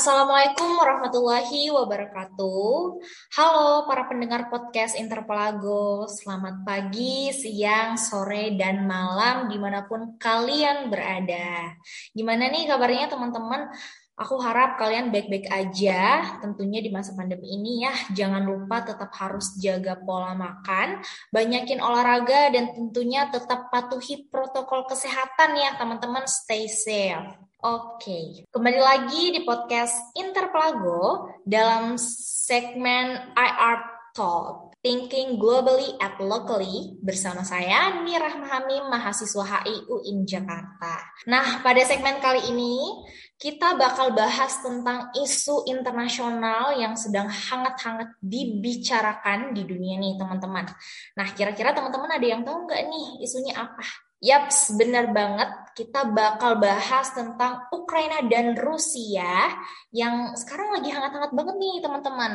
Assalamualaikum warahmatullahi wabarakatuh. Halo para pendengar podcast Interpelago. Selamat pagi, siang, sore, dan malam di mana pun kalian berada. Gimana nih kabarnya teman-teman? Aku harap kalian baik-baik aja, tentunya di masa pandemi ini ya. Jangan lupa tetap harus jaga pola makan, banyakin olahraga, dan tentunya tetap patuhi protokol kesehatan ya teman-teman. Stay safe. Oke, kembali lagi di podcast Interplago dalam segmen IR Talk, Thinking Globally at Locally bersama saya Nirah Mahami, mahasiswa HI UIN Jakarta. Nah, pada segmen kali ini kita bakal bahas tentang isu internasional yang sedang hangat-hangat dibicarakan di dunia nih teman-teman. Nah, kira-kira teman-teman ada yang tahu nggak nih isunya apa? Yaps, benar banget. Kita bakal bahas tentang Ukraina dan Rusia yang sekarang lagi hangat-hangat banget nih, teman-teman.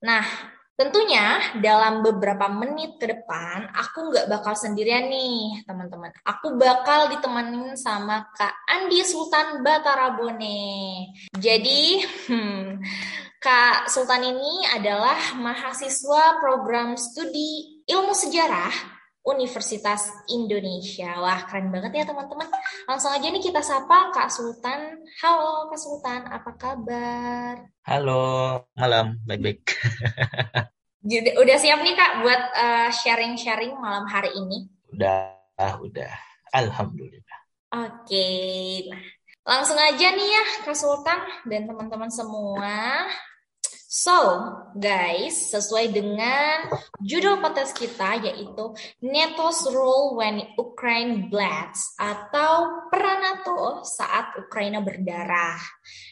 Nah, tentunya dalam beberapa menit ke depan, aku nggak bakal sendirian nih, teman-teman. Aku bakal ditemenin sama Kak Andi Sultan Batarabone. Jadi, hmm, Kak Sultan ini adalah mahasiswa program studi ilmu sejarah Universitas Indonesia. Wah, keren banget ya teman-teman. Langsung aja nih kita sapa Kak Sultan. Halo Kak Sultan, apa kabar? Halo, malam, baik-baik. udah siap nih Kak buat uh, sharing-sharing malam hari ini? Udah, udah. Alhamdulillah. Oke, nah langsung aja nih ya Kak Sultan dan teman-teman semua. So, guys, sesuai dengan judul podcast kita yaitu NATO's role when Ukraine bleeds atau peran NATO saat Ukraina berdarah.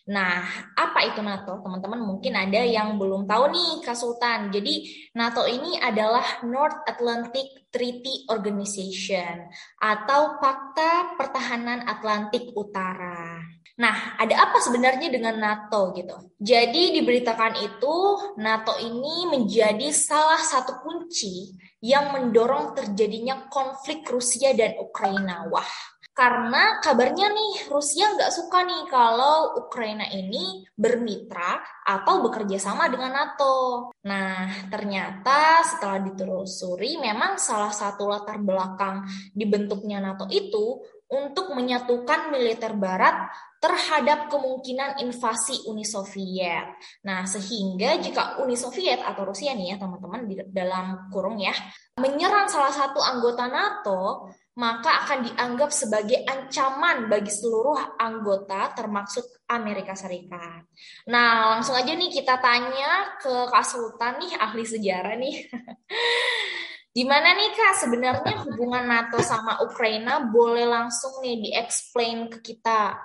Nah, apa itu NATO? Teman-teman mungkin ada yang belum tahu nih, Kak Sultan. Jadi, NATO ini adalah North Atlantic Treaty Organization atau Pakta Pertahanan Atlantik Utara. Nah, ada apa sebenarnya dengan NATO gitu? Jadi diberitakan itu NATO ini menjadi salah satu kunci yang mendorong terjadinya konflik Rusia dan Ukraina. Wah, karena kabarnya nih Rusia nggak suka nih kalau Ukraina ini bermitra atau bekerja sama dengan NATO. Nah, ternyata setelah ditelusuri memang salah satu latar belakang dibentuknya NATO itu untuk menyatukan militer barat terhadap kemungkinan invasi Uni Soviet. Nah, sehingga jika Uni Soviet atau Rusia nih ya teman-teman di dalam kurung ya, menyerang salah satu anggota NATO, maka akan dianggap sebagai ancaman bagi seluruh anggota termaksud Amerika Serikat. Nah, langsung aja nih kita tanya ke Kak Sultan nih, ahli sejarah nih. Gimana nih Kak sebenarnya hubungan NATO sama Ukraina boleh langsung nih di-explain ke kita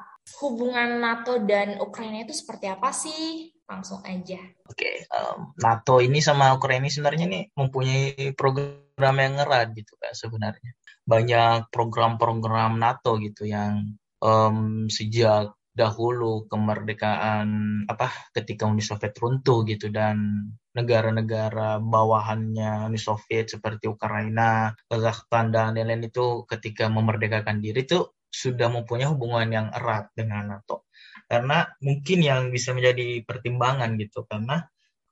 hubungan NATO dan Ukraina itu seperti apa sih? Langsung aja. Oke, okay, um, NATO ini sama Ukraina sebenarnya nih mempunyai program yang erat gitu Kak sebenarnya. Banyak program-program NATO gitu yang um, sejak dahulu kemerdekaan apa ketika Uni Soviet runtuh gitu dan negara-negara bawahannya Uni Soviet seperti Ukraina, Kazakhstan dan lain-lain itu ketika memerdekakan diri itu sudah mempunyai hubungan yang erat dengan NATO. Karena mungkin yang bisa menjadi pertimbangan gitu karena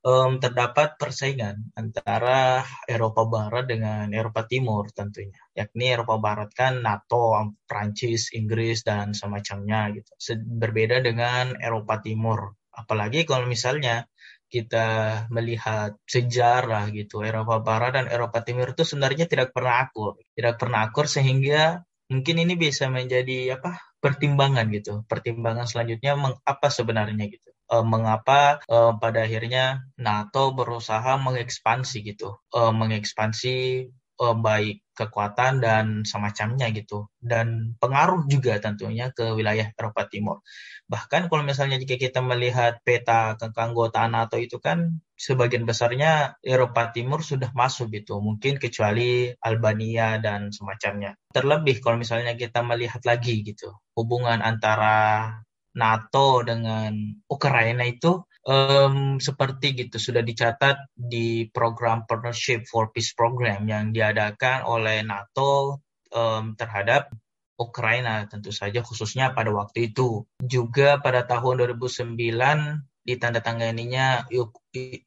um, terdapat persaingan antara Eropa Barat dengan Eropa Timur tentunya. Yakni Eropa Barat kan NATO, Prancis, Inggris dan semacamnya gitu. Berbeda dengan Eropa Timur. Apalagi kalau misalnya kita melihat sejarah gitu Eropa Barat dan Eropa Timur itu sebenarnya tidak pernah akur tidak pernah akur sehingga mungkin ini bisa menjadi apa pertimbangan gitu. Pertimbangan selanjutnya apa sebenarnya gitu. Uh, mengapa uh, pada akhirnya NATO berusaha mengekspansi gitu, uh, mengekspansi uh, baik kekuatan dan semacamnya gitu dan pengaruh juga tentunya ke wilayah Eropa Timur. Bahkan kalau misalnya jika kita melihat peta keanggotaan NATO itu kan sebagian besarnya Eropa Timur sudah masuk gitu, mungkin kecuali Albania dan semacamnya. Terlebih kalau misalnya kita melihat lagi gitu, hubungan antara NATO dengan Ukraina itu um, seperti gitu sudah dicatat di program Partnership for Peace Program yang diadakan oleh NATO um, terhadap Ukraina tentu saja khususnya pada waktu itu. Juga pada tahun 2009 ditandatanganinya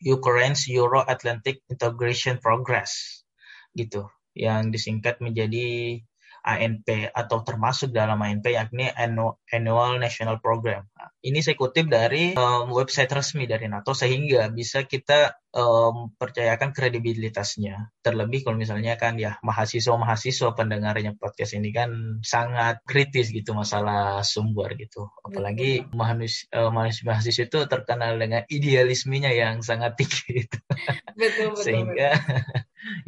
Ukraine's Euro-Atlantic Integration Progress gitu yang disingkat menjadi ANP atau termasuk dalam ANP yakni Annual National Program. Nah, ini saya kutip dari um, website resmi dari NATO sehingga bisa kita um, percayakan kredibilitasnya. Terlebih kalau misalnya kan ya mahasiswa-mahasiswa pendengarnya podcast ini kan sangat kritis gitu masalah sumber gitu. Apalagi mahasiswa, mahasiswa itu terkenal dengan idealismenya yang sangat tinggi gitu. Betul, betul. Sehingga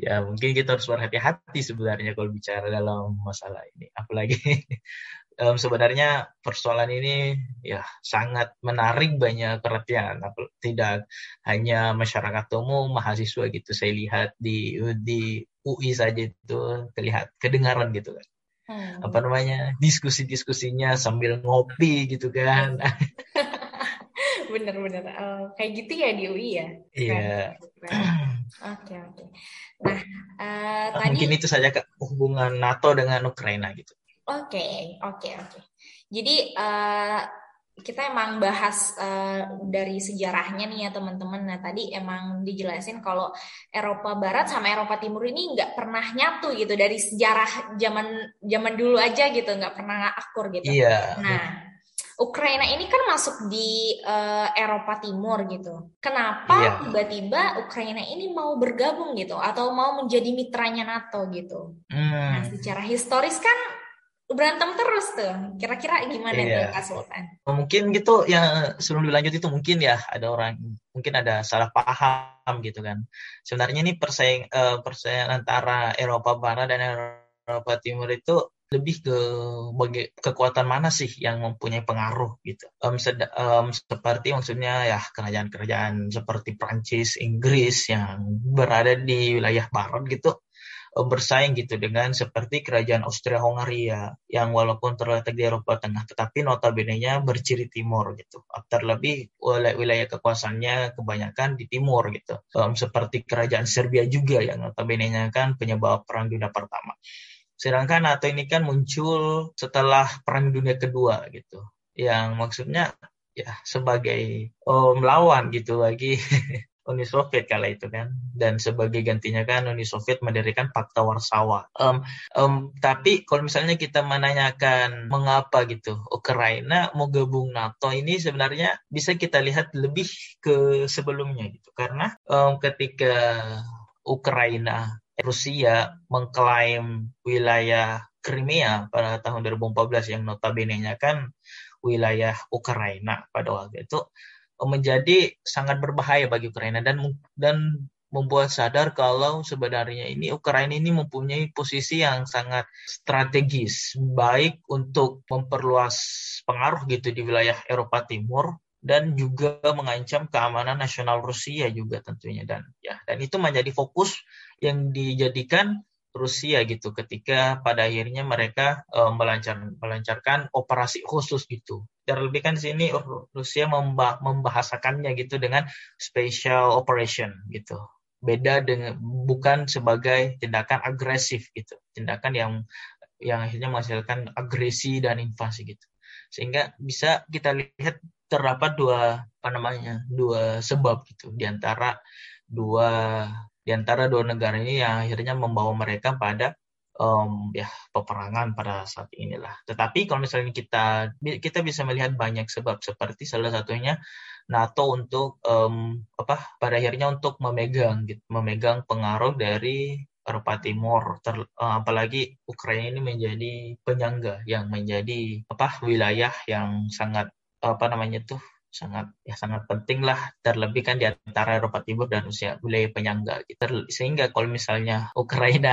ya mungkin kita harus berhati-hati sebenarnya kalau bicara dalam masalah ini. Apalagi um, sebenarnya persoalan ini ya sangat menarik banyak perhatian. Tidak hanya masyarakat umum, mahasiswa gitu. Saya lihat di di UI saja itu terlihat kedengaran gitu kan. Hmm. Apa namanya diskusi-diskusinya sambil ngopi gitu kan. Bener-bener uh, kayak gitu ya di UI ya. Iya. Oke oke. Nah uh, tadi mungkin itu saja kak hubungan NATO dengan Ukraina gitu. Oke okay, oke okay, oke. Okay. Jadi uh, kita emang bahas uh, dari sejarahnya nih ya teman-teman. Nah tadi emang dijelasin kalau Eropa Barat sama Eropa Timur ini nggak pernah nyatu gitu dari sejarah zaman zaman dulu aja gitu nggak pernah akur gitu. Iya. Nah Ukraina ini kan masuk di uh, Eropa Timur gitu. Kenapa yeah. tiba-tiba Ukraina ini mau bergabung gitu atau mau menjadi mitranya NATO gitu? Mm. Nah, secara historis kan berantem terus tuh. Kira-kira gimana yeah. tuh Kak Sultan? Mungkin gitu ya sebelum dilanjut itu mungkin ya ada orang mungkin ada salah paham gitu kan. Sebenarnya ini persaing uh, persaingan antara Eropa Barat dan Eropa Timur itu lebih ke bagi kekuatan mana sih yang mempunyai pengaruh gitu. Um, um, seperti maksudnya ya kerajaan-kerajaan seperti Prancis, Inggris yang berada di wilayah barat gitu um, bersaing gitu dengan seperti kerajaan Austria-Hongaria yang walaupun terletak di Eropa Tengah tetapi notabene-nya berciri timur gitu. Terlebih wilayah kekuasaannya kebanyakan di timur gitu. Um, seperti kerajaan Serbia juga yang notabene-nya kan penyebab perang dunia pertama. Sedangkan NATO ini kan muncul setelah Perang Dunia Kedua gitu. Yang maksudnya ya sebagai oh, melawan gitu bagi Uni Soviet kala itu kan dan sebagai gantinya kan Uni Soviet mendirikan Pakta Warsawa. Um, um, tapi kalau misalnya kita menanyakan mengapa gitu Ukraina mau gabung NATO ini sebenarnya bisa kita lihat lebih ke sebelumnya gitu karena um, ketika Ukraina Rusia mengklaim wilayah Crimea pada tahun 2014 yang notabene-nya kan wilayah Ukraina pada waktu itu menjadi sangat berbahaya bagi Ukraina dan dan membuat sadar kalau sebenarnya ini Ukraina ini mempunyai posisi yang sangat strategis baik untuk memperluas pengaruh gitu di wilayah Eropa Timur dan juga mengancam keamanan nasional Rusia juga tentunya dan ya dan itu menjadi fokus yang dijadikan Rusia gitu ketika pada akhirnya mereka uh, melancar, melancarkan operasi khusus gitu. Terlebih kan di sini Rusia membah, membahasakannya gitu dengan special operation gitu. Beda dengan bukan sebagai tindakan agresif gitu. Tindakan yang yang akhirnya menghasilkan agresi dan invasi gitu. Sehingga bisa kita lihat terdapat dua apa namanya? dua sebab gitu di antara dua di antara dua negara ini yang akhirnya membawa mereka pada um, ya peperangan pada saat inilah. Tetapi kalau misalnya kita kita bisa melihat banyak sebab seperti salah satunya NATO untuk um, apa pada akhirnya untuk memegang gitu, memegang pengaruh dari Eropa Timur ter, uh, apalagi Ukraina ini menjadi penyangga yang menjadi apa wilayah yang sangat apa namanya tuh sangat ya sangat penting lah terlebih kan di antara Eropa Timur dan Rusia wilayah penyangga gitu. sehingga kalau misalnya Ukraina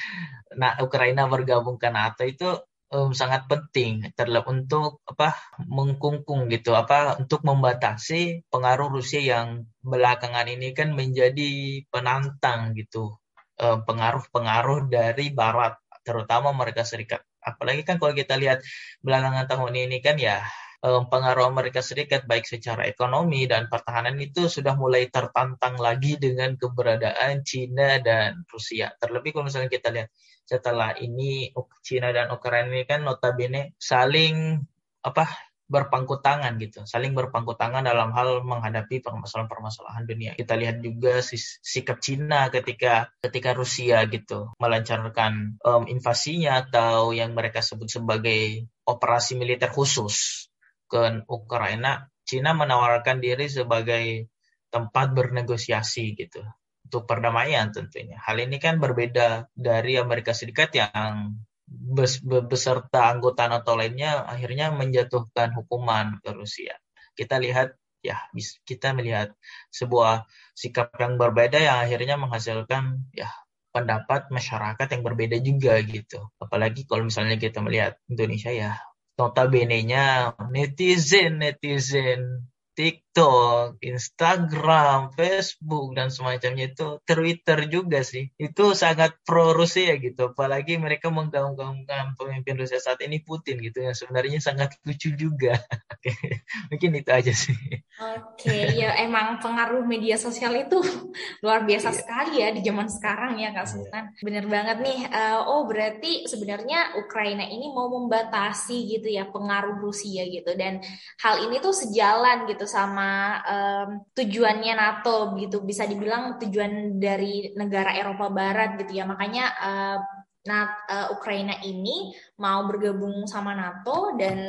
nah Ukraina bergabung ke NATO itu um, sangat penting. Terlebih untuk apa mengkungkung gitu apa untuk membatasi pengaruh Rusia yang belakangan ini kan menjadi penantang gitu. Pengaruh-pengaruh dari Barat terutama mereka Serikat. Apalagi kan kalau kita lihat belakangan tahun ini kan ya um, pengaruh Amerika Serikat baik secara ekonomi dan pertahanan itu sudah mulai tertantang lagi dengan keberadaan Cina dan Rusia. Terlebih kalau misalnya kita lihat setelah ini Cina dan Ukraina ini kan notabene saling apa berpangku tangan gitu, saling berpangku tangan dalam hal menghadapi permasalahan-permasalahan dunia. Kita lihat juga sikap Cina ketika ketika Rusia gitu melancarkan um, invasinya atau yang mereka sebut sebagai operasi militer khusus ke Ukraina. Cina menawarkan diri sebagai tempat bernegosiasi gitu untuk perdamaian tentunya. Hal ini kan berbeda dari Amerika Serikat yang beserta anggota NATO lainnya akhirnya menjatuhkan hukuman ke Rusia. Kita lihat ya kita melihat sebuah sikap yang berbeda yang akhirnya menghasilkan ya pendapat masyarakat yang berbeda juga gitu. Apalagi kalau misalnya kita melihat Indonesia ya notabene-nya netizen netizen TikTok, Instagram, Facebook dan semacamnya itu Twitter juga sih. Itu sangat pro Rusia gitu. Apalagi mereka menggaung-gaungkan pemimpin Rusia saat ini Putin gitu yang sebenarnya sangat lucu juga. Mungkin itu aja sih. Oke, okay, ya emang pengaruh media sosial itu luar biasa yeah. sekali ya di zaman sekarang ya Kak iya. Sultan. Yeah. Bener banget nih. Uh, oh berarti sebenarnya Ukraina ini mau membatasi gitu ya pengaruh Rusia gitu dan hal ini tuh sejalan gitu sama um, tujuannya NATO gitu bisa dibilang tujuan dari negara Eropa Barat gitu ya makanya uh, Nah, uh, Ukraina ini mau bergabung sama NATO dan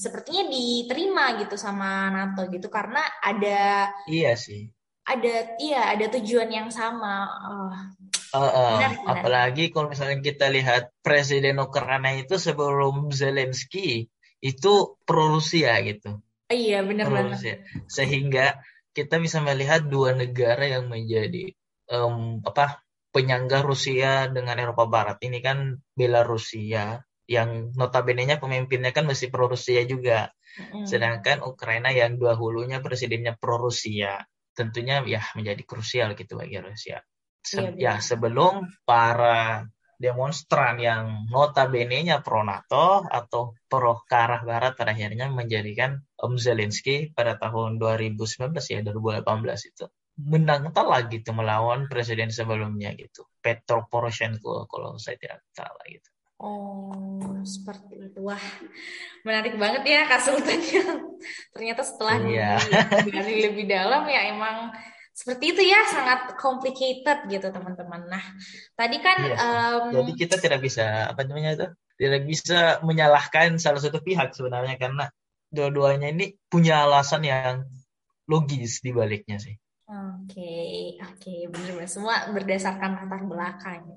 sepertinya diterima gitu sama NATO gitu karena ada iya sih ada iya ada tujuan yang sama. Uh, uh, uh, benar, benar. Apalagi kalau misalnya kita lihat Presiden Ukraina itu sebelum Zelensky itu pro Rusia gitu. Iya benar banget. Ya. Sehingga kita bisa melihat dua negara yang menjadi um, apa penyangga Rusia dengan Eropa Barat ini kan Belarusia yang notabene-nya pemimpinnya kan masih pro Rusia juga. Mm. Sedangkan Ukraina yang dua hulunya presidennya pro Rusia. Tentunya ya menjadi krusial gitu bagi Rusia. Se iya, ya sebelum para demonstran yang notabene-nya pro NATO atau pro ke arah barat pada akhirnya menjadikan Om Zelensky pada tahun 2019 ya 2018 itu menang telak gitu melawan presiden sebelumnya gitu Petro Poroshenko kalau saya tidak salah gitu. Oh, seperti itu. Wah, menarik banget ya Kak Sultan Ternyata setelah iya. digali lebih dalam ya emang seperti itu ya sangat complicated gitu teman-teman. Nah tadi kan iya. um, jadi kita tidak bisa apa namanya itu tidak bisa menyalahkan salah satu pihak sebenarnya karena dua-duanya ini punya alasan yang logis di baliknya sih. Oke okay, oke okay, benar semua berdasarkan latar belakang.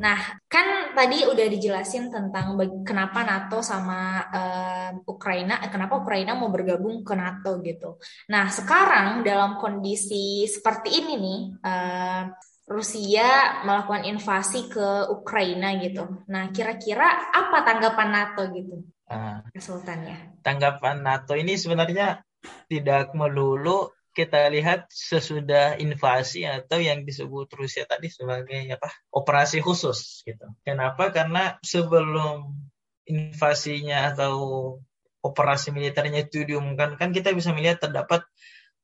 Nah, kan tadi udah dijelasin tentang kenapa NATO sama uh, Ukraina, eh, kenapa Ukraina mau bergabung ke NATO gitu. Nah, sekarang dalam kondisi seperti ini nih, uh, Rusia melakukan invasi ke Ukraina gitu. Nah, kira-kira apa tanggapan NATO gitu? Uh, Sultannya. Tanggapan NATO ini sebenarnya tidak melulu kita lihat sesudah invasi atau yang disebut Rusia tadi sebagai apa operasi khusus gitu. Kenapa? Karena sebelum invasinya atau operasi militernya itu diumumkan kan kita bisa melihat terdapat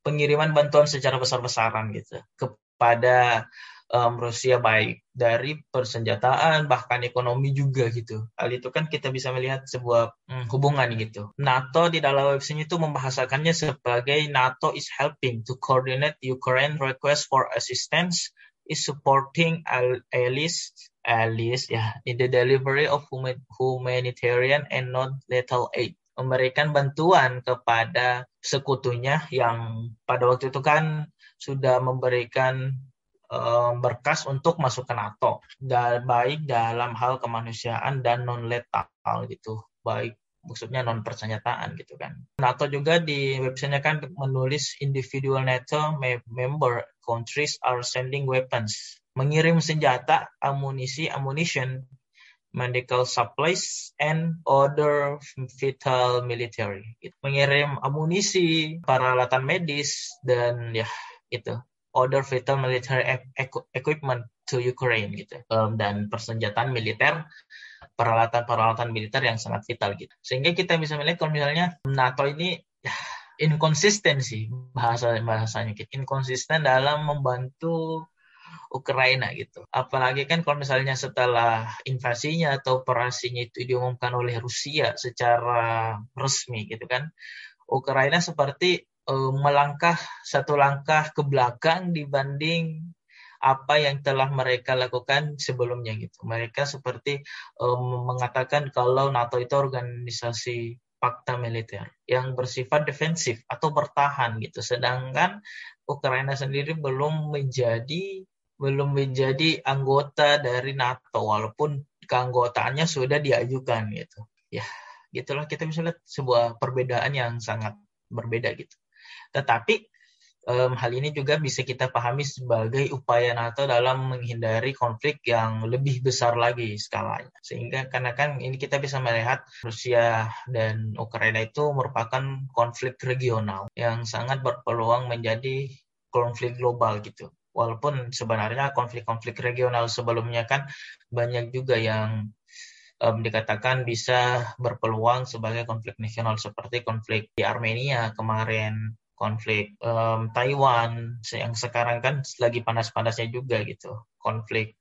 pengiriman bantuan secara besar-besaran gitu kepada um, Rusia baik dari persenjataan bahkan ekonomi juga gitu. Hal itu kan kita bisa melihat sebuah hmm, hubungan gitu. NATO di dalam website itu membahasakannya sebagai NATO is helping to coordinate Ukraine request for assistance is supporting allies allies ya in the delivery of humanitarian and non-lethal aid memberikan bantuan kepada sekutunya yang pada waktu itu kan sudah memberikan berkas untuk masuk ke NATO, baik dalam hal kemanusiaan dan non letal gitu, baik maksudnya non persenjataan gitu kan. NATO juga di websitenya kan menulis individual NATO member countries are sending weapons, mengirim senjata, amunisi, ammunition, medical supplies, and other vital military. Gitu. Mengirim amunisi, peralatan medis, dan ya itu order vital military equipment to Ukraine gitu um, dan persenjataan militer peralatan-peralatan militer yang sangat vital gitu. Sehingga kita bisa melihat kalau misalnya NATO ini ya, inkonsisten sih bahasa bahasanya gitu. Inkonsisten dalam membantu Ukraina gitu. Apalagi kan kalau misalnya setelah invasinya atau operasinya itu diumumkan oleh Rusia secara resmi gitu kan. Ukraina seperti uh, melangkah satu langkah ke belakang dibanding apa yang telah mereka lakukan sebelumnya gitu. Mereka seperti um, mengatakan kalau NATO itu organisasi fakta militer yang bersifat defensif atau bertahan gitu. Sedangkan Ukraina sendiri belum menjadi belum menjadi anggota dari NATO walaupun keanggotaannya sudah diajukan gitu. Ya, gitulah kita bisa lihat sebuah perbedaan yang sangat berbeda gitu. Tetapi um, hal ini juga bisa kita pahami sebagai upaya NATO dalam menghindari konflik yang lebih besar lagi skalanya. Sehingga karena kan ini kita bisa melihat Rusia dan Ukraina itu merupakan konflik regional yang sangat berpeluang menjadi konflik global gitu. Walaupun sebenarnya konflik-konflik regional sebelumnya kan banyak juga yang um, dikatakan bisa berpeluang sebagai konflik nasional seperti konflik di Armenia kemarin konflik um, Taiwan yang sekarang kan lagi panas-panasnya juga gitu. Konflik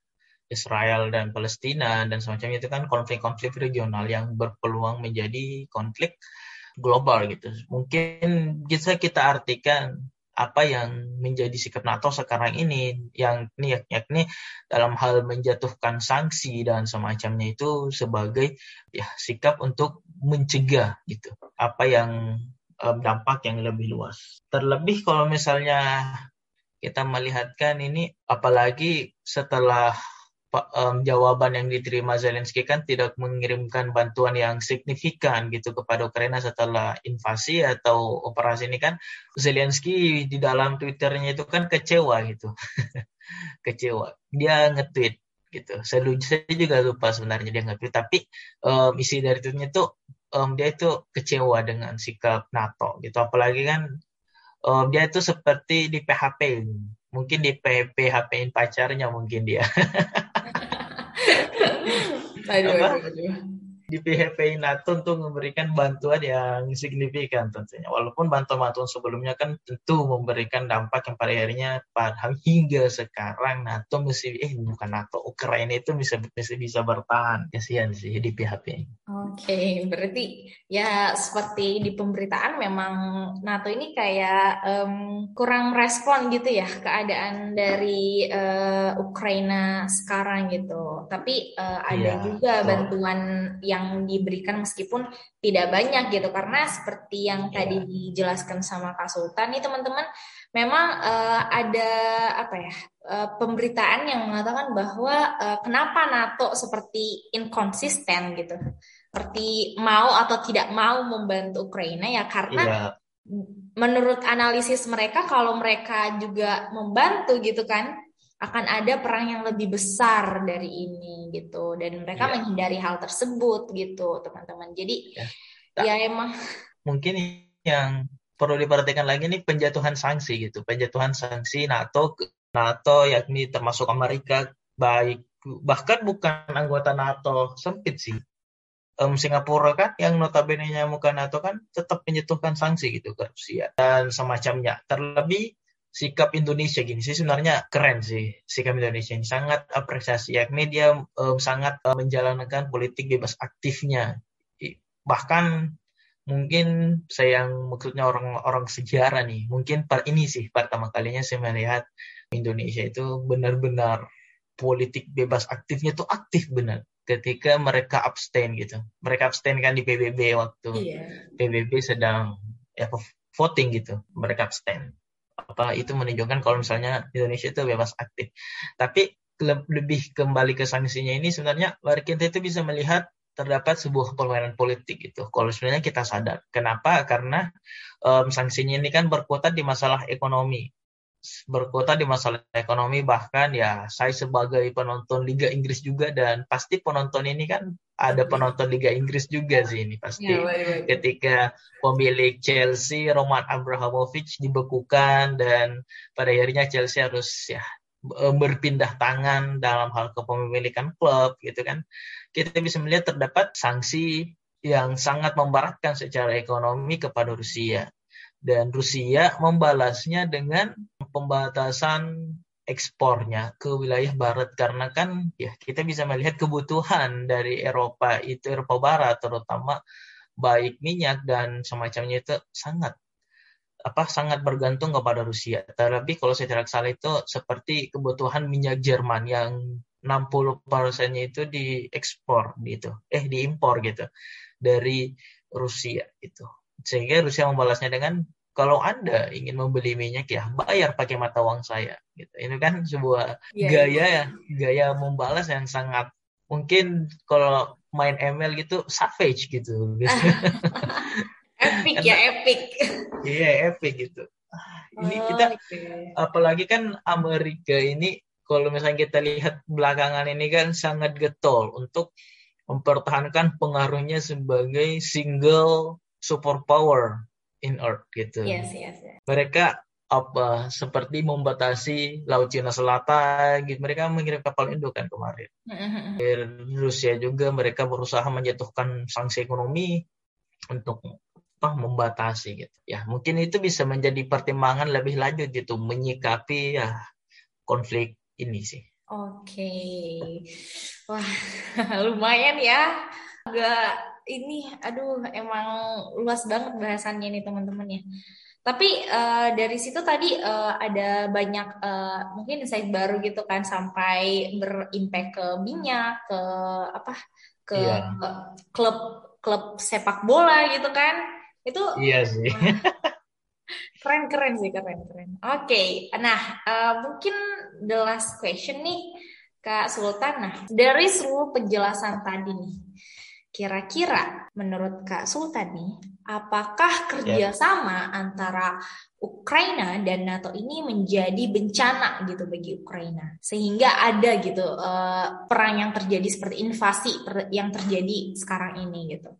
Israel dan Palestina dan semacamnya itu kan konflik-konflik regional yang berpeluang menjadi konflik global gitu. Mungkin bisa kita artikan apa yang menjadi sikap NATO sekarang ini yang yakni dalam hal menjatuhkan sanksi dan semacamnya itu sebagai ya sikap untuk mencegah gitu. Apa yang dampak yang lebih luas. Terlebih kalau misalnya kita melihatkan ini apalagi setelah um, jawaban yang diterima Zelensky kan tidak mengirimkan bantuan yang signifikan gitu kepada Ukraina setelah invasi atau operasi ini kan Zelensky di dalam Twitternya itu kan kecewa gitu. Kecewa. Dia nge-tweet gitu. Saya, saya juga lupa sebenarnya dia nge-tweet tapi um, isi dari tweetnya itu um, dia itu kecewa dengan sikap NATO gitu. Apalagi kan um, dia itu seperti di PHP mungkin di PHP-in pacarnya mungkin dia. Aduh, aduh, aduh di PHP NATO untuk memberikan bantuan yang signifikan tentunya. Walaupun bantuan-bantuan sebelumnya kan tentu memberikan dampak yang pada akhirnya pada hingga sekarang NATO mesti eh bukan NATO Ukraina itu bisa bisa bisa bertahan. Kasihan sih di PHP. Oke, okay, berarti ya seperti di pemberitaan memang NATO ini kayak um, kurang respon gitu ya keadaan dari uh, Ukraina sekarang gitu. Tapi uh, ada ya, juga betul. bantuan yang yang diberikan meskipun tidak banyak gitu karena seperti yang yeah. tadi dijelaskan sama Kak Sultan nih teman-teman memang uh, ada apa ya uh, pemberitaan yang mengatakan bahwa uh, kenapa NATO seperti inkonsisten gitu seperti mau atau tidak mau membantu Ukraina ya karena yeah. menurut analisis mereka kalau mereka juga membantu gitu kan akan ada perang yang lebih besar dari ini gitu. Dan mereka yeah. menghindari hal tersebut gitu teman-teman. Jadi yeah. ya emang mungkin yang perlu diperhatikan lagi nih penjatuhan sanksi gitu. Penjatuhan sanksi NATO NATO yakni termasuk Amerika baik bahkan bukan anggota NATO sempit sih. Um, Singapura kan yang notabene-nya bukan NATO kan tetap menjatuhkan sanksi gitu ke Rusia dan semacamnya. Terlebih sikap Indonesia gini sih sebenarnya keren sih sikap Indonesia ini. Sangat apresiasi yakni dia um, sangat um, menjalankan politik bebas aktifnya. Bahkan mungkin saya yang maksudnya orang-orang sejarah nih mungkin per ini sih pertama kalinya saya melihat Indonesia itu benar-benar politik bebas aktifnya tuh aktif benar. Ketika mereka abstain gitu. Mereka abstain kan di PBB waktu iya. PBB sedang ya voting gitu. Mereka abstain apa itu menunjukkan kalau misalnya Indonesia itu bebas aktif. Tapi lebih kembali ke sanksinya ini sebenarnya kita itu bisa melihat terdapat sebuah permainan politik itu. Kalau sebenarnya kita sadar, kenapa? Karena um, sanksinya ini kan berkutat di masalah ekonomi berkutat di masalah ekonomi bahkan ya saya sebagai penonton Liga Inggris juga dan pasti penonton ini kan ada penonton Liga Inggris juga sih ini pasti. Ya, baik, baik. ketika pemilik Chelsea Roman Abramovich dibekukan dan pada akhirnya Chelsea harus ya berpindah tangan dalam hal kepemilikan klub gitu kan. Kita bisa melihat terdapat sanksi yang sangat memberatkan secara ekonomi kepada Rusia. Dan Rusia membalasnya dengan pembatasan ekspornya ke wilayah barat karena kan ya kita bisa melihat kebutuhan dari Eropa itu Eropa Barat terutama baik minyak dan semacamnya itu sangat apa sangat bergantung kepada Rusia. Terlebih kalau saya tidak salah itu seperti kebutuhan minyak Jerman yang 60 persennya itu diekspor gitu, eh diimpor gitu dari Rusia itu. Sehingga Rusia membalasnya dengan kalau Anda ingin membeli minyak ya bayar pakai mata uang saya gitu. Ini kan sebuah yeah, gaya ya, gaya membalas yang sangat mungkin kalau main ML gitu savage gitu. epic ya, epic. Iya, yeah, epic gitu. Ini oh, kita okay. apalagi kan Amerika ini kalau misalnya kita lihat belakangan ini kan sangat getol untuk mempertahankan pengaruhnya sebagai single superpower in Earth gitu. Yes, yes, yes. Mereka apa seperti membatasi Laut Cina Selatan gitu. Mereka mengirim kapal induk kan kemarin. Mm-hmm. Rusia juga mereka berusaha menjatuhkan sanksi ekonomi untuk apa membatasi gitu. Ya, mungkin itu bisa menjadi pertimbangan lebih lanjut gitu menyikapi ya konflik ini sih. Oke. Okay. Wah, lumayan ya. Agak ini aduh emang luas banget bahasannya nih teman-teman ya. Tapi uh, dari situ tadi uh, ada banyak uh, mungkin insight baru gitu kan sampai berimpact ke minyak, ke apa? ke yeah. klub klub sepak bola gitu kan. Itu Iya sih. keren keren sih keren keren. Oke, okay. nah uh, mungkin the last question nih Kak Sultan. Nah dari seluruh penjelasan tadi nih Kira-kira menurut Kak Sultan nih, apakah kerjasama yeah. antara Ukraina dan NATO ini menjadi bencana gitu bagi Ukraina sehingga ada gitu uh, perang yang terjadi seperti invasi yang terjadi sekarang ini gitu.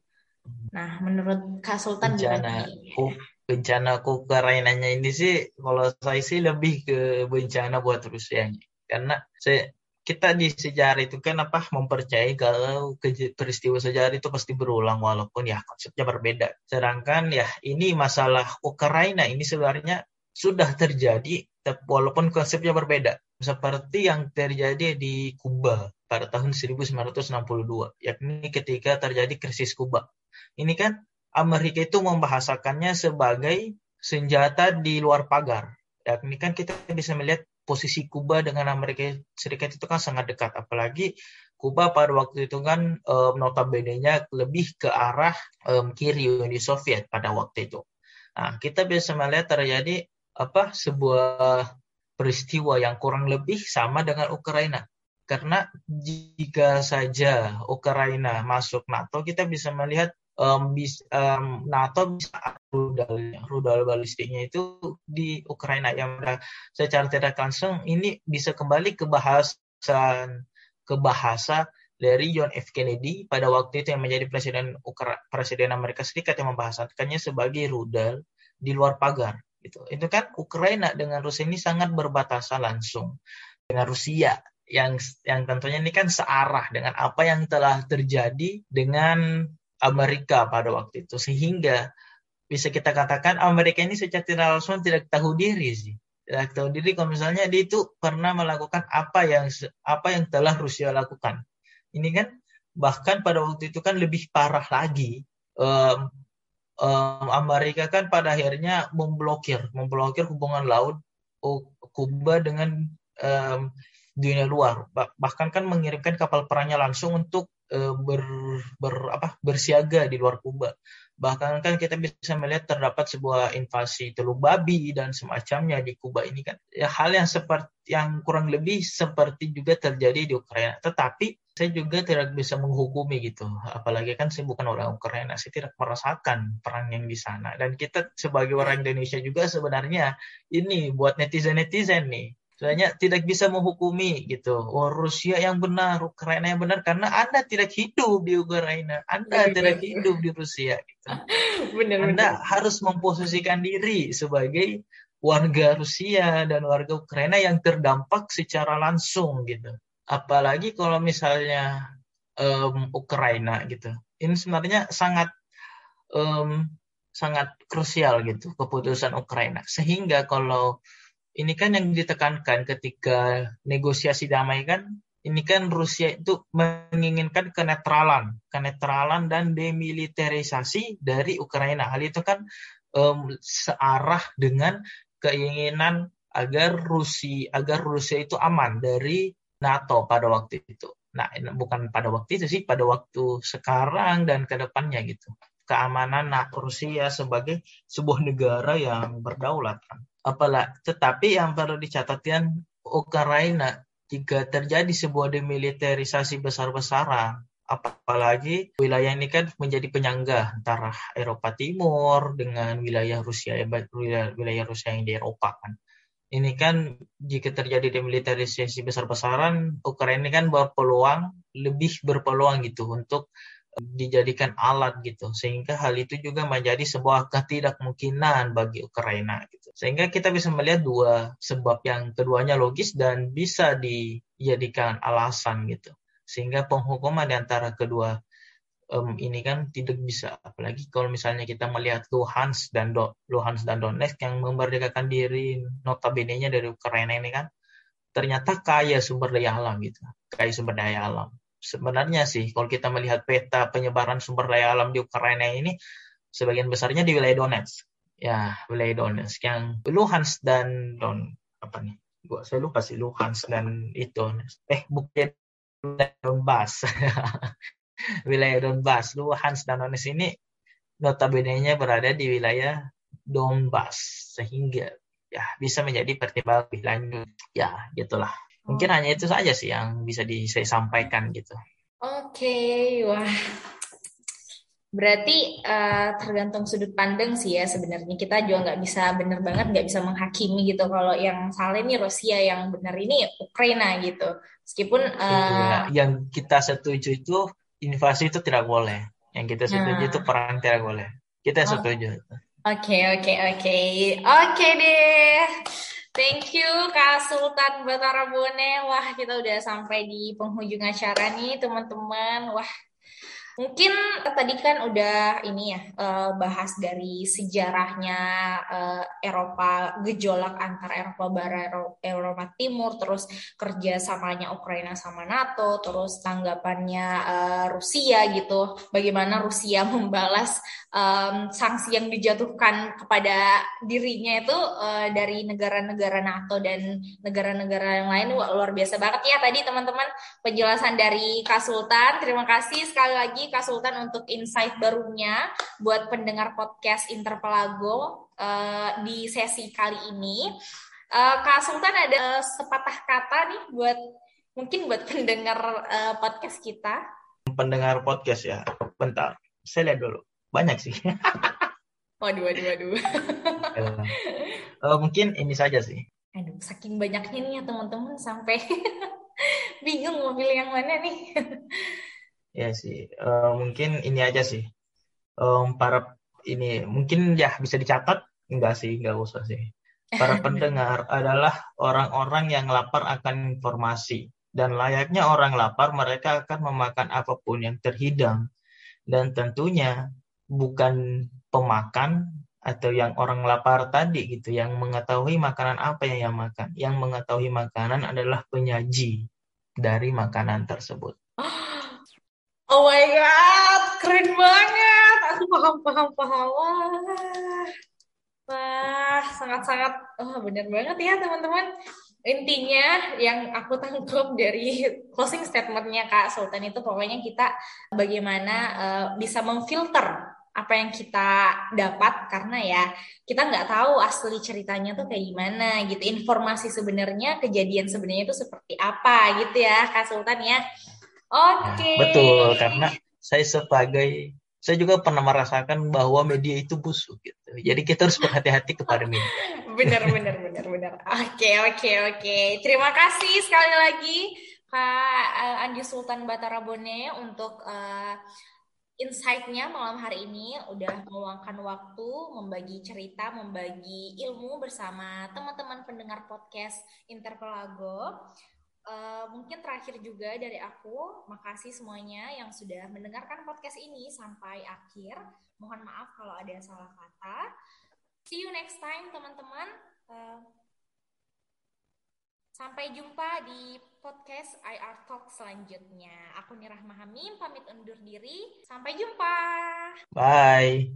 Nah, menurut Kak Sultan bencana, gimana? bencana Ukrainanya ini sih kalau saya sih lebih ke bencana buat Rusia karena saya kita di sejarah itu kan apa mempercayai kalau peristiwa sejarah itu pasti berulang walaupun ya konsepnya berbeda. Sedangkan ya ini masalah Ukraina ini sebenarnya sudah terjadi walaupun konsepnya berbeda. Seperti yang terjadi di Kuba pada tahun 1962, yakni ketika terjadi krisis Kuba. Ini kan Amerika itu membahasakannya sebagai senjata di luar pagar. Yakni kan kita bisa melihat posisi Kuba dengan Amerika Serikat itu kan sangat dekat apalagi Kuba pada waktu itu kan um, notabene-nya lebih ke arah um, kiri Uni Soviet pada waktu itu. Nah, kita bisa melihat terjadi apa sebuah peristiwa yang kurang lebih sama dengan Ukraina. Karena jika saja Ukraina masuk NATO, kita bisa melihat um, bis, um, NATO bisa rudal rudal balistiknya itu di Ukraina. Yang secara tidak langsung ini bisa kembali ke bahasan ke bahasa dari John F. Kennedy pada waktu itu yang menjadi presiden Ukra presiden Amerika Serikat yang membahasakannya sebagai rudal di luar pagar gitu. Itu kan Ukraina dengan Rusia ini sangat berbatasan langsung dengan Rusia yang yang tentunya ini kan searah dengan apa yang telah terjadi dengan Amerika pada waktu itu. Sehingga bisa kita katakan Amerika ini secara tidak langsung tidak tahu diri sih. Tidak tahu diri kalau misalnya dia itu pernah melakukan apa yang apa yang telah Rusia lakukan. Ini kan bahkan pada waktu itu kan lebih parah lagi um, um, Amerika kan pada akhirnya memblokir memblokir hubungan laut Kuba dengan um, dunia luar. Bahkan kan mengirimkan kapal perangnya langsung untuk uh, ber, ber apa bersiaga di luar Kuba bahkan kan kita bisa melihat terdapat sebuah invasi teluk babi dan semacamnya di Kuba ini kan. Ya hal yang seperti yang kurang lebih seperti juga terjadi di Ukraina. Tetapi saya juga tidak bisa menghukumi gitu. Apalagi kan saya bukan orang Ukraina saya tidak merasakan perang yang di sana. Dan kita sebagai orang Indonesia juga sebenarnya ini buat netizen netizen nih Soalnya tidak bisa menghukumi gitu. Oh Rusia yang benar, Ukraina yang benar karena Anda tidak hidup di Ukraina, Anda ya, tidak hidup di Rusia gitu. Benar, Anda benar. harus memposisikan diri sebagai warga Rusia dan warga Ukraina yang terdampak secara langsung gitu. Apalagi kalau misalnya um, Ukraina gitu. Ini sebenarnya sangat um, sangat krusial gitu keputusan Ukraina. Sehingga kalau ini kan yang ditekankan ketika negosiasi damai kan ini kan Rusia itu menginginkan kenetralan, kenetralan dan demilitarisasi dari Ukraina. Hal itu kan um, searah dengan keinginan agar Rusia agar Rusia itu aman dari NATO pada waktu itu. Nah, bukan pada waktu itu sih, pada waktu sekarang dan ke depannya gitu. Keamanan nah, Rusia sebagai sebuah negara yang berdaulat. Apalah, tetapi yang perlu dicatatkan Ukraina jika terjadi sebuah demilitarisasi besar-besaran, apalagi wilayah ini kan menjadi penyangga antara Eropa Timur dengan wilayah Rusia wilayah, Rusia yang di Eropa kan ini kan jika terjadi demilitarisasi besar-besaran Ukraina kan berpeluang lebih berpeluang gitu untuk dijadikan alat gitu. Sehingga hal itu juga menjadi sebuah ketidakmungkinan bagi Ukraina gitu. Sehingga kita bisa melihat dua sebab yang keduanya logis dan bisa dijadikan alasan gitu. Sehingga penghukuman di antara kedua um, ini kan tidak bisa. Apalagi kalau misalnya kita melihat Luhansk dan Do Luhansk dan Donetsk yang memerdekakan diri notabene-nya dari Ukraina ini kan ternyata kaya sumber daya alam gitu kaya sumber daya alam sebenarnya sih kalau kita melihat peta penyebaran sumber daya alam di Ukraina ini sebagian besarnya di wilayah Donetsk ya wilayah Donetsk yang Luhansk dan Don apa nih gua saya lupa sih Luhansk dan itu eh bukan Donbass. wilayah Donbass. Luhansk dan Donetsk ini notabene-nya berada di wilayah Donbass sehingga ya bisa menjadi pertimbangan lebih lanjut. Ya, gitulah. Mungkin oh. hanya itu saja sih yang bisa di, saya sampaikan gitu. Oke, okay. wah Berarti uh, tergantung sudut pandang sih ya sebenarnya kita juga nggak bisa bener banget nggak bisa menghakimi gitu kalau yang salah ini Rusia yang benar ini Ukraina gitu meskipun uh, yang kita setuju itu invasi itu tidak boleh yang kita setuju nah. itu perang tidak boleh kita oh. setuju Oke oke oke oke deh Thank you Kak Sultan Batara Bone. Wah, kita udah sampai di penghujung acara nih, teman-teman. Wah, Mungkin tadi kan udah ini ya uh, bahas dari sejarahnya uh, Eropa gejolak antara Eropa Barat Eropa Timur terus kerjasamanya Ukraina sama NATO terus tanggapannya uh, Rusia gitu. Bagaimana Rusia membalas um, sanksi yang dijatuhkan kepada dirinya itu uh, dari negara-negara NATO dan negara-negara yang lain. Luar biasa banget ya tadi teman-teman penjelasan dari Kak Sultan. Terima kasih sekali lagi Kak Sultan untuk insight barunya buat pendengar podcast Interpelago uh, di sesi kali ini. Uh, Kak Sultan ada sepatah kata nih buat mungkin buat pendengar uh, podcast kita. Pendengar podcast ya, bentar. Saya lihat dulu. Banyak sih. waduh, waduh, waduh. uh, mungkin ini saja sih. Aduh, saking banyaknya nih ya teman-teman sampai bingung mau pilih yang mana nih. Ya sih, uh, mungkin ini aja sih. Um, para ini mungkin ya bisa dicatat, enggak sih, enggak usah sih. Para pendengar adalah orang-orang yang lapar akan informasi dan layaknya orang lapar mereka akan memakan apa pun yang terhidang. Dan tentunya bukan pemakan atau yang orang lapar tadi gitu yang mengetahui makanan apa yang yang makan. Yang mengetahui makanan adalah penyaji dari makanan tersebut Oh my god, keren banget. Aku paham, paham, paham. Wah, sangat-sangat, oh, benar banget ya teman-teman. Intinya yang aku tangkap dari closing statementnya Kak Sultan itu pokoknya kita bagaimana uh, bisa memfilter apa yang kita dapat karena ya kita nggak tahu asli ceritanya tuh kayak gimana gitu informasi sebenarnya kejadian sebenarnya itu seperti apa gitu ya Kak Sultan ya Oke. Okay. Nah, betul, karena saya sebagai saya juga pernah merasakan bahwa media itu busuk gitu. Jadi kita harus berhati-hati kepada media. benar, benar, benar, benar. Oke, oke, oke. Terima kasih sekali lagi Kak Andi Sultan Batara Bone untuk uh, insight-nya malam hari ini udah meluangkan waktu membagi cerita, membagi ilmu bersama teman-teman pendengar podcast Interpelago. Uh, mungkin terakhir juga dari aku, makasih semuanya yang sudah mendengarkan podcast ini sampai akhir. Mohon maaf kalau ada salah kata. See you next time, teman-teman. Uh, Sampai jumpa di podcast IR Talk selanjutnya. Aku Nirah Mahamim, pamit undur diri. Sampai jumpa. Bye.